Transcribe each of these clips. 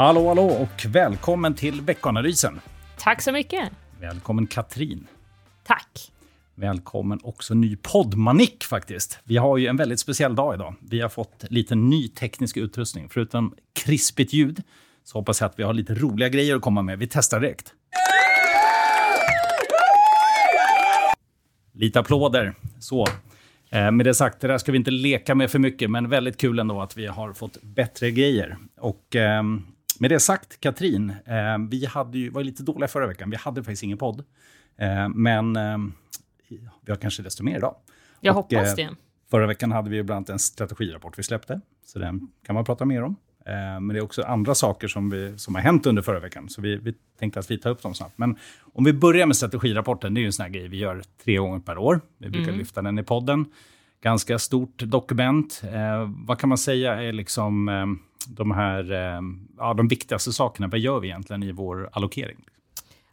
Hallå, hallå och välkommen till veckoanalysen. Tack så mycket. Välkommen Katrin. Tack. Välkommen också ny poddmanik faktiskt. Vi har ju en väldigt speciell dag idag. Vi har fått lite ny teknisk utrustning. Förutom krispigt ljud så hoppas jag att vi har lite roliga grejer att komma med. Vi testar direkt. Lite applåder. Så. Eh, med det sagt, det där ska vi inte leka med för mycket, men väldigt kul ändå att vi har fått bättre grejer. Och eh, med det sagt, Katrin, eh, vi hade ju, var lite dåliga förra veckan. Vi hade faktiskt ingen podd. Eh, men ehm, vi har kanske desto mer idag. Jag och, hoppas det. Förra veckan hade vi bland annat en strategirapport vi släppte, så den kan man prata mer om. Eh, men det är också andra saker som, vi, som har hänt under förra veckan, så vi, vi tänkte att vi tar upp dem snabbt. Men om vi börjar med strategirapporten, det är ju en sån här grej vi gör tre gånger per år. Vi brukar mm. lyfta den i podden. Ganska stort dokument. Eh, vad kan man säga är liksom eh, de här, eh, ja, de viktigaste sakerna? Vad gör vi egentligen i vår allokering?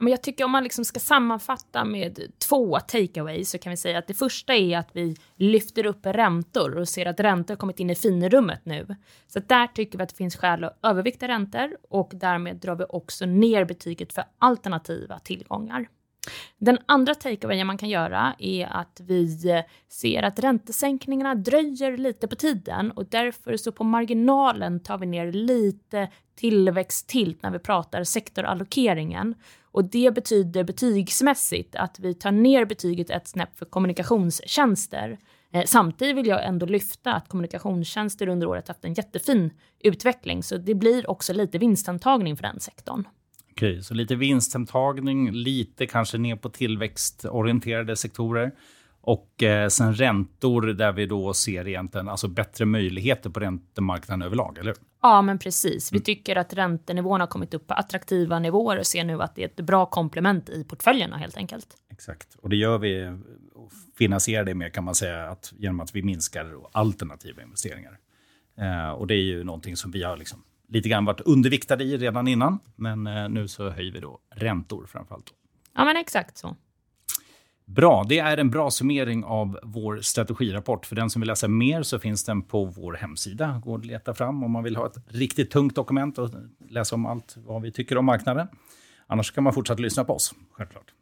Men jag tycker om man liksom ska sammanfatta med två takeaways så kan vi säga att det första är att vi lyfter upp räntor och ser att räntor kommit in i finrummet nu. Så där tycker vi att det finns skäl att övervikta räntor och därmed drar vi också ner betyget för alternativa tillgångar. Den andra takeawayen man kan göra är att vi ser att räntesänkningarna dröjer lite på tiden och därför så på marginalen tar vi ner lite tillväxt till när vi pratar sektorallokeringen. Och det betyder betygsmässigt att vi tar ner betyget ett snäpp för kommunikationstjänster. Eh, samtidigt vill jag ändå lyfta att kommunikationstjänster under året haft en jättefin utveckling, så det blir också lite vinstantagning för den sektorn. Okej, så lite vinsthemtagning, lite kanske ner på tillväxtorienterade sektorer. Och eh, sen räntor där vi då ser egentligen alltså bättre möjligheter på räntemarknaden överlag, eller Ja, men precis. Vi mm. tycker att räntenivån har kommit upp på attraktiva nivåer och ser nu att det är ett bra komplement i portföljerna helt enkelt. Exakt, och det gör vi och finansierar det med kan man säga att, genom att vi minskar alternativa investeringar. Eh, och det är ju någonting som vi har liksom lite grann varit underviktade i redan innan, men eh, nu så höjer vi då räntor framförallt. Ja, men exakt så. Bra, det är en bra summering av vår strategirapport. För den som vill läsa mer så finns den på vår hemsida. Går att leta fram om man vill ha ett riktigt tungt dokument och läsa om allt vad vi tycker om marknaden. Annars kan man fortsätta lyssna på oss, självklart.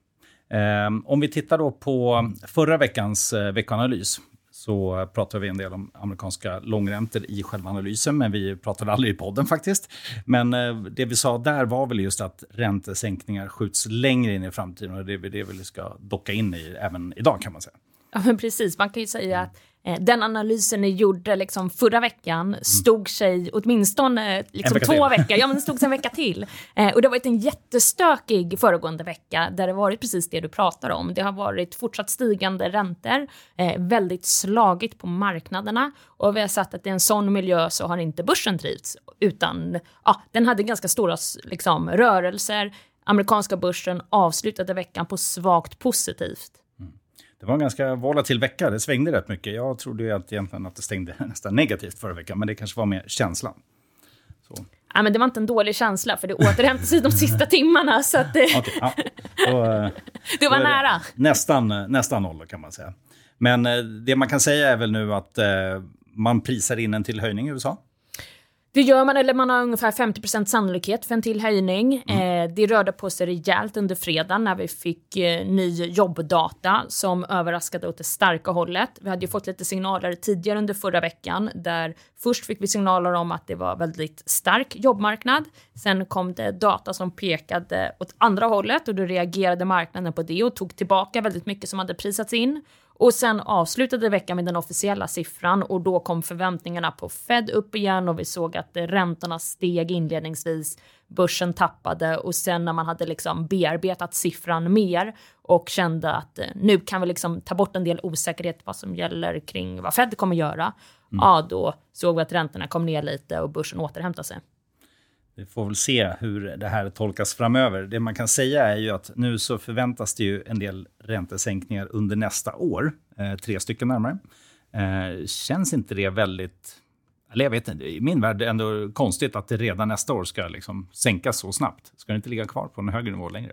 Eh, om vi tittar då på förra veckans eh, veckoanalys så pratar vi en del om amerikanska långräntor i själva analysen, men vi pratade aldrig i podden faktiskt. Men eh, det vi sa där var väl just att räntesänkningar skjuts längre in i framtiden och det är det vi ska docka in i även idag kan man säga. Ja, men precis. Man kan ju säga att Eh, den analysen ni gjorde liksom förra veckan stod sig åtminstone liksom vecka två till. veckor. Ja, men stod sig en vecka till. Eh, och det har varit en jättestökig föregående vecka där det varit precis det du pratar om. Det har varit fortsatt stigande räntor, eh, väldigt slagigt på marknaderna och vi har sett att i en sån miljö så har inte börsen trivts utan ja, den hade ganska stora liksom, rörelser. Amerikanska börsen avslutade veckan på svagt positivt. Det var en ganska volatil vecka. Det svängde rätt mycket. Jag trodde att, egentligen att det stängde nästan negativt förra veckan, men det kanske var mer känslan. Så. Ja, men det var inte en dålig känsla, för det återhämtade sig de sista timmarna. Så att det, okay, ja. då, det var nära. nästan, nästan noll, kan man säga. Men eh, det man kan säga är väl nu att eh, man prisar in en till höjning i USA. Det gör man, eller man har ungefär 50% sannolikhet för en till höjning. Mm. Eh, det rörde på sig rejält under fredagen när vi fick eh, ny jobbdata som överraskade åt det starka hållet. Vi hade ju fått lite signaler tidigare under förra veckan där först fick vi signaler om att det var väldigt stark jobbmarknad. Sen kom det data som pekade åt andra hållet och då reagerade marknaden på det och tog tillbaka väldigt mycket som hade prisats in. Och sen avslutade veckan med den officiella siffran och då kom förväntningarna på Fed upp igen och vi såg att räntorna steg inledningsvis, börsen tappade och sen när man hade liksom bearbetat siffran mer och kände att eh, nu kan vi liksom ta bort en del osäkerhet vad som gäller kring vad Fed kommer göra, mm. ja då såg vi att räntorna kom ner lite och börsen återhämtade sig. Vi får väl se hur det här tolkas framöver. Det man kan säga är ju att nu så förväntas det ju en del räntesänkningar under nästa år. Eh, tre stycken närmare. Eh, känns inte det väldigt... Eller jag vet inte, i min värld är det ändå konstigt att det redan nästa år ska liksom sänkas så snabbt. Ska det inte ligga kvar på en högre nivå längre?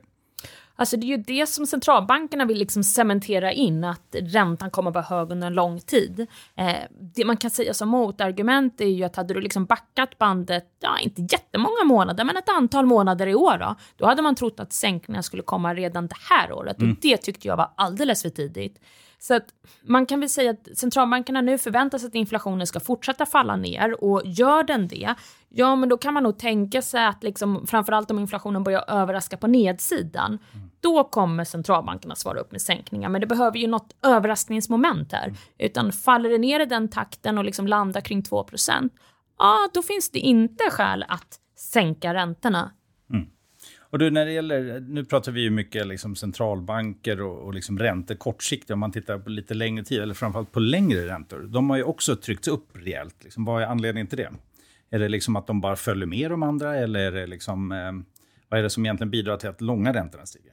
Alltså det är ju det som centralbankerna vill liksom cementera in, att räntan kommer att vara hög under en lång tid. Eh, det man kan säga som motargument är ju att hade du liksom backat bandet, ja inte jättemånga månader, men ett antal månader i år då, då hade man trott att sänkningar skulle komma redan det här året mm. och det tyckte jag var alldeles för tidigt. Så att man kan väl säga att centralbankerna nu förväntar sig att inflationen ska fortsätta falla ner och gör den det, ja men då kan man nog tänka sig att liksom, framförallt om inflationen börjar överraska på nedsidan, mm. då kommer centralbankerna svara upp med sänkningar. Men det behöver ju något överraskningsmoment här, mm. utan faller det ner i den takten och liksom landar kring 2 ja då finns det inte skäl att sänka räntorna. Och du, när det gäller, nu pratar vi ju mycket liksom centralbanker och, och liksom räntor kortsiktigt. Om man tittar på lite längre tid, eller framförallt på längre räntor. De har ju också tryckts upp rejält. Liksom, vad är anledningen till det? Är det liksom att de bara följer med de andra eller är det liksom, eh, vad är det som egentligen bidrar till att långa räntorna stiger?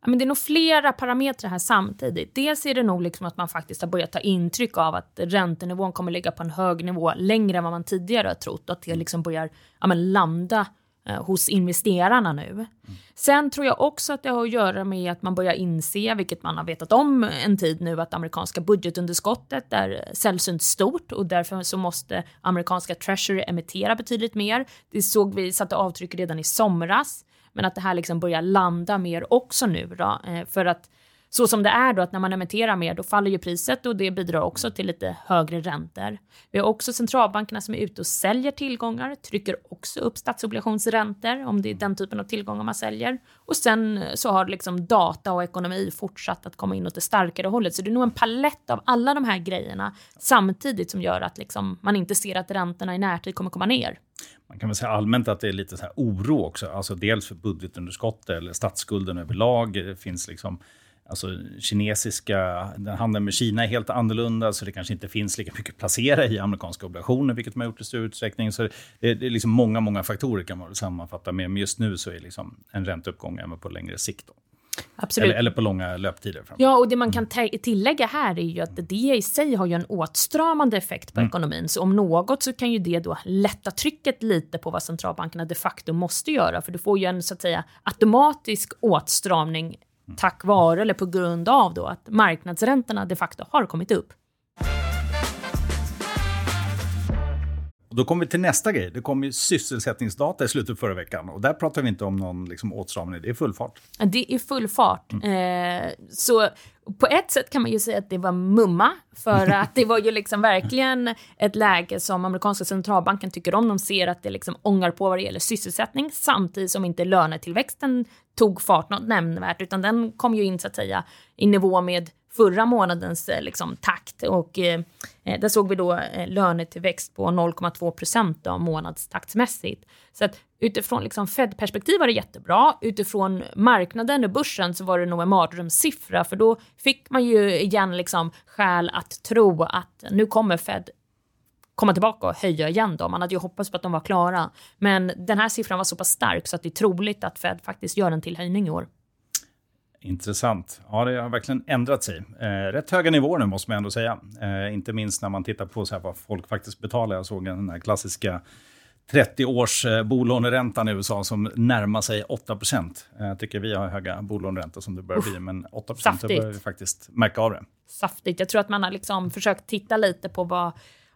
Ja, men det är nog flera parametrar här samtidigt. Dels är det nog liksom att man faktiskt har börjat ta intryck av att räntenivån kommer ligga på en hög nivå längre än vad man tidigare har trott. Och att det liksom börjar ja, men landa Eh, hos investerarna nu. Sen tror jag också att det har att göra med att man börjar inse, vilket man har vetat om en tid nu, att amerikanska budgetunderskottet är eh, sällsynt stort och därför så måste amerikanska Treasury emittera betydligt mer. Det såg vi satte avtryck redan i somras, men att det här liksom börjar landa mer också nu då, eh, för att så som det är då, att när man emitterar mer, då faller ju priset och det bidrar också till lite högre räntor. Vi har också centralbankerna som är ute och säljer tillgångar, trycker också upp statsobligationsräntor om det är den typen av tillgångar man säljer. Och sen eh, så har liksom data och ekonomi fortsatt att komma in åt det starkare hållet. Så det är nog en palett av alla de här grejerna samtidigt som gör att liksom man inte ser att räntorna i närtid kommer komma ner. Man kan väl säga allmänt att det är lite så här oro också, alltså dels för budgetunderskottet eller statsskulden överlag. Det finns liksom Alltså kinesiska, den handeln med Kina är helt annorlunda, så det kanske inte finns lika mycket placera i amerikanska obligationer, vilket man har gjort i stor utsträckning. Så det, det är liksom många, många faktorer kan man sammanfatta med, men just nu så är liksom en ränteuppgång även på längre sikt. Då. Absolut. Eller, eller, på långa löptider. Framför. Ja, och det man kan tillägga här är ju att det i sig har ju en åtstramande effekt på mm. ekonomin. Så om något så kan ju det då lätta trycket lite på vad centralbankerna de facto måste göra. För du får ju en så att säga automatisk åtstramning tack vare eller på grund av då att marknadsräntorna de facto har kommit upp. Då kommer vi till nästa grej. Det kom ju sysselsättningsdata i slutet förra veckan. Och där pratar vi inte om någon liksom, åtstramning, det är full fart. Det är full fart. Mm. Eh, så på ett sätt kan man ju säga att det var mumma, för att det var ju liksom verkligen ett läge som amerikanska centralbanken tycker om. De ser att det liksom ångar på vad det gäller sysselsättning, samtidigt som inte lönetillväxten tog fart något nämnvärt, utan den kom ju in så att säga i nivå med förra månadens eh, liksom, takt. Och, eh, eh, där såg vi då eh, lönetillväxt på 0,2 procent månadstaktsmässigt. Så att utifrån liksom, Fed-perspektiv var det jättebra. Utifrån marknaden och börsen så var det nog en mardrömssiffra, för då fick man ju igen liksom, skäl att tro att nu kommer Fed komma tillbaka och höja igen då. Man hade ju hoppats på att de var klara. Men den här siffran var så pass stark så att det är troligt att Fed faktiskt gör en till höjning i år. Intressant. Ja, det har verkligen ändrat sig. Eh, rätt höga nivåer nu måste man ändå säga. Eh, inte minst när man tittar på så här vad folk faktiskt betalar. Jag såg den här klassiska 30 års eh, bolåneräntan i USA som närmar sig 8 Jag tycker vi har höga bolåneräntor som det börjar bli, men 8 procent börjar vi faktiskt märka av det. Saftigt. Jag tror att man har liksom försökt titta lite på vad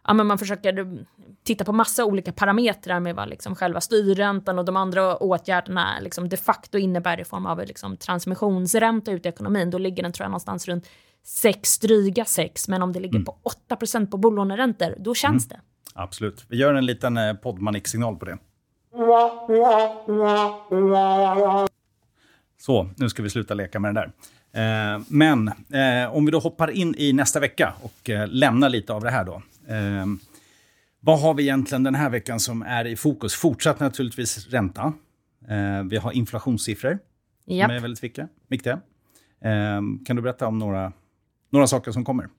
ja, men man försöker titta på massa olika parametrar med vad liksom själva styrräntan och de andra åtgärderna liksom de facto innebär i form av liksom transmissionsränta ut i ekonomin. Då ligger den tror jag någonstans runt 6, dryga 6, men om det ligger mm. på 8% på bolåneräntor, då känns mm. det. Absolut. Vi gör en liten eh, poddmanik-signal på det. Så, nu ska vi sluta leka med den där. Eh, men eh, om vi då hoppar in i nästa vecka och eh, lämnar lite av det här då. Eh, vad har vi egentligen den här veckan som är i fokus? Fortsatt naturligtvis ränta. Eh, vi har inflationssiffror Japp. som är väldigt viktiga. viktiga. Eh, kan du berätta om några, några saker som kommer?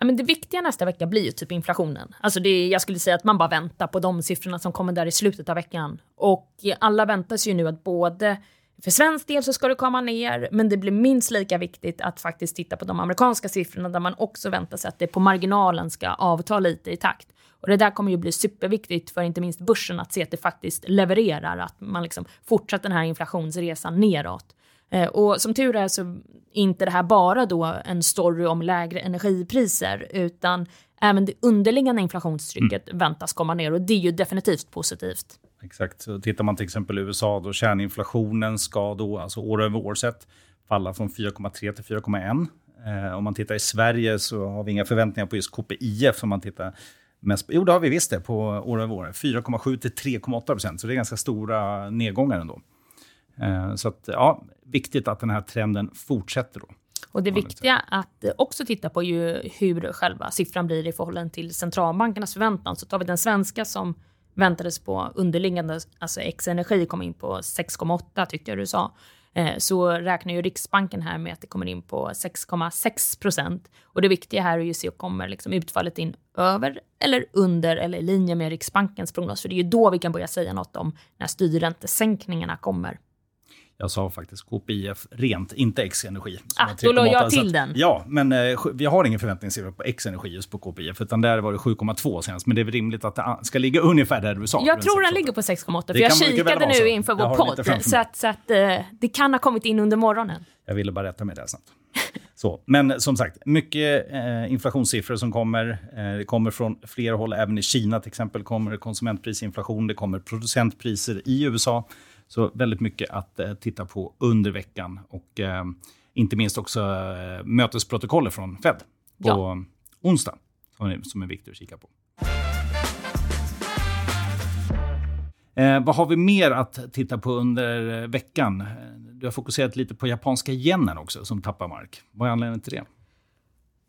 Ja, men det viktiga nästa vecka blir ju typ inflationen. Alltså det, jag skulle säga att man bara väntar på de siffrorna som kommer där i slutet av veckan. Och alla väntas ju nu att både för svensk del så ska det komma ner, men det blir minst lika viktigt att faktiskt titta på de amerikanska siffrorna där man också väntar sig att det på marginalen ska avta lite i takt. Och det där kommer ju bli superviktigt för inte minst börsen att se att det faktiskt levererar, att man liksom fortsätter den här inflationsresan neråt. Eh, och som tur är så är inte det här bara då en story om lägre energipriser, utan även det underliggande inflationstrycket mm. väntas komma ner och det är ju definitivt positivt. Exakt. Så tittar man till exempel i USA, då kärninflationen ska då, alltså år över år sett, falla från 4,3 till 4,1. Eh, om man tittar i Sverige så har vi inga förväntningar på just KPIF om man tittar mest Jo, det har vi visst det på år över år. 4,7 till 3,8 procent, så det är ganska stora nedgångar ändå. Eh, så att, ja, viktigt att den här trenden fortsätter då. Och det viktiga att också titta på är ju hur själva siffran blir i förhållande till centralbankernas förväntan. Så tar vi den svenska som väntades på underliggande, alltså X-energi kom in på 6,8 tyckte jag du sa. Eh, så räknar ju Riksbanken här med att det kommer in på 6,6 procent. Och det viktiga här är ju att se om kommer liksom utfallet in över eller under eller i linje med Riksbankens prognos. För det är ju då vi kan börja säga något om när styrräntesänkningarna kommer. Jag sa faktiskt KPIF rent, inte X-energi. Ah, då la jag till den. Ja, men eh, vi har ingen förväntningssiffra på X-energi just på KPIF, utan där var det 7,2 senast. Men det är väl rimligt att det ska ligga ungefär där du sa. Jag tror den ligger på 6,8, för jag kikade nu inför vår podd. Så att, så att eh, det kan ha kommit in under morgonen. Jag ville bara rätta mig där snabbt. Så, men som sagt, mycket eh, inflationssiffror som kommer. Eh, det kommer från flera håll. Även i Kina till exempel kommer konsumentprisinflation. Det kommer producentpriser i USA. Så väldigt mycket att eh, titta på under veckan. Och eh, inte minst också eh, mötesprotokollet från Fed på ja. onsdag, som är, som är viktigt att kika på. Eh, vad har vi mer att titta på under veckan? Du har fokuserat lite på japanska yenen också, som tappar mark. Vad är anledningen till det?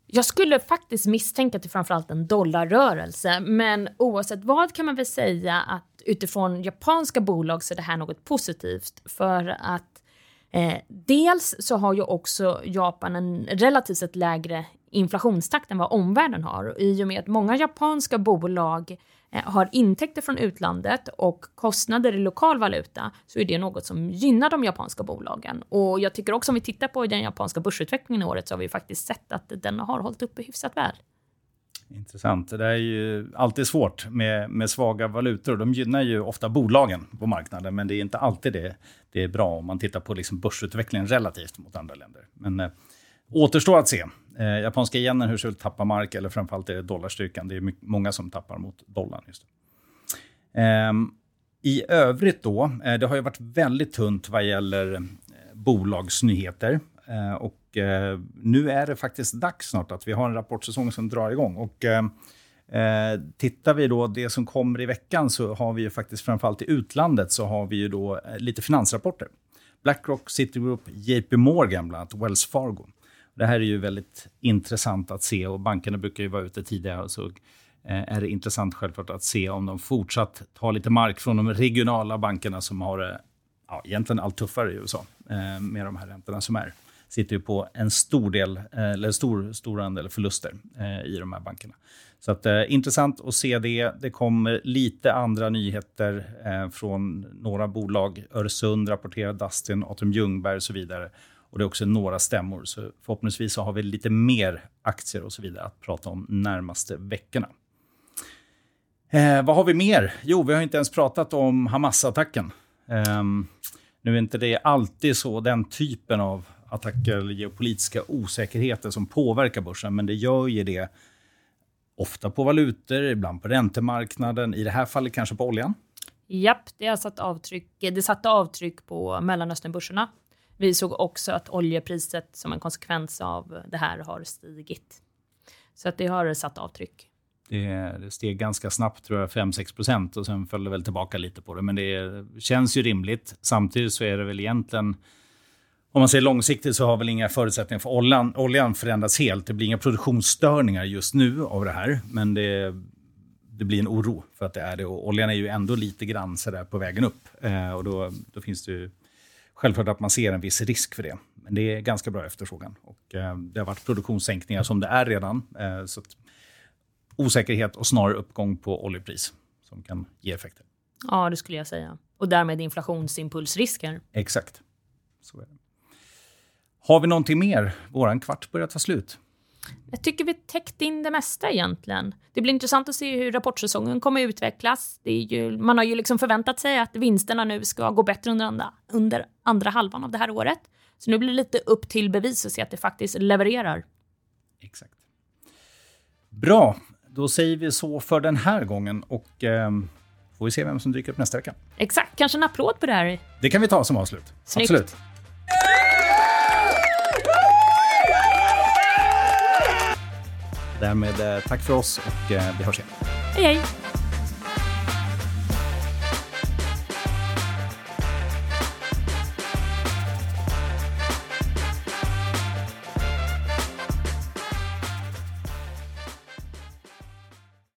Jag skulle faktiskt misstänka att det framförallt är en dollarrörelse, men oavsett vad kan man väl säga att utifrån japanska bolag så är det här något positivt för att eh, dels så har ju också Japan en relativt sett lägre inflationstakt än vad omvärlden har. I och med att många japanska bolag eh, Eh, har intäkter från utlandet och kostnader i lokal valuta så är det något som gynnar de japanska bolagen. Och jag tycker också om vi tittar på den japanska börsutvecklingen i året så har vi faktiskt sett att den har hållit uppe hyfsat väl. Intressant. Det är ju alltid svårt med, med svaga valutor. De gynnar ju ofta bolagen på marknaden, men det är inte alltid det, det är bra om man tittar på liksom börsutvecklingen relativt mot andra länder. Men eh, återstår att se. Eh, japanska yenen, hur ser ut tappar mark, eller framförallt är det dollarstyrkan. Det är mycket, många som tappar mot dollarn. Just eh, I övrigt då, eh, det har ju varit väldigt tunt vad gäller eh, bolagsnyheter. Eh, och eh, nu är det faktiskt dags snart att vi har en rapportsäsong som drar igång. Och, Eh, eh tittar vi då det som kommer i veckan så har vi ju faktiskt framförallt i utlandet så har vi ju då eh, lite finansrapporter. Blackrock, Citigroup, JP Morgan bland annat, Wells Fargo. Det här är ju väldigt intressant att se och bankerna brukar ju vara ute tidigare. Så eh, är det intressant självklart att se om de fortsatt tar lite mark från de regionala bankerna som har det ja, egentligen allt tuffare i USA eh, med de här räntorna som är sitter ju på en stor del, eller stor, stor andel förluster i de här bankerna. Så att, eh, intressant att se det. Det kommer lite andra nyheter eh, från några bolag. Öresund rapporterar Dustin, Atrium Ljungberg och så vidare. Och det är också några stämmor. Så förhoppningsvis så har vi lite mer aktier och så vidare att prata om närmaste veckorna. Eh, vad har vi mer? Jo, vi har inte ens pratat om Hamas-attacken. Eh, nu är inte det alltid så, den typen av attacker eller geopolitiska osäkerheter som påverkar börsen, men det gör ju det ofta på valutor, ibland på räntemarknaden, i det här fallet kanske på oljan. Japp, det har satt avtryck. Det satte avtryck på Mellanösternbörserna. Vi såg också att oljepriset som en konsekvens av det här har stigit. Så att det har satt avtryck. Det, det steg ganska snabbt, tror jag, 5-6 procent och sen föll det väl tillbaka lite på det. Men det känns ju rimligt. Samtidigt så är det väl egentligen om man ser långsiktigt så har väl inga förutsättningar för oljan, oljan förändrats helt. Det blir inga produktionsstörningar just nu av det här, men det, det blir en oro för att det är det. Och oljan är ju ändå lite grann så där på vägen upp. Eh, och då, då finns det ju självklart att man ser en viss risk för det. Men det är ganska bra efterfrågan. Och, eh, det har varit produktionssänkningar som det är redan. Eh, så osäkerhet och snarare uppgång på oljepris som kan ge effekter. Ja, det skulle jag säga. Och därmed inflationsimpulsrisker. Exakt. Så är det. Har vi någonting mer? Våran kvart börjar ta slut. Jag tycker vi täckt in det mesta egentligen. Det blir intressant att se hur rapportsäsongen kommer utvecklas. Det är ju, man har ju liksom förväntat sig att vinsterna nu ska gå bättre under andra, under andra halvan av det här året. Så nu blir det lite upp till bevis och se att det faktiskt levererar. Exakt. Bra, då säger vi så för den här gången och eh, får vi se vem som dyker upp nästa vecka. Exakt, kanske en applåd på det här. Det kan vi ta som avslut. Snyggt. Absolut. Därmed eh, tack för oss och eh, vi hörs igen. Hej hej!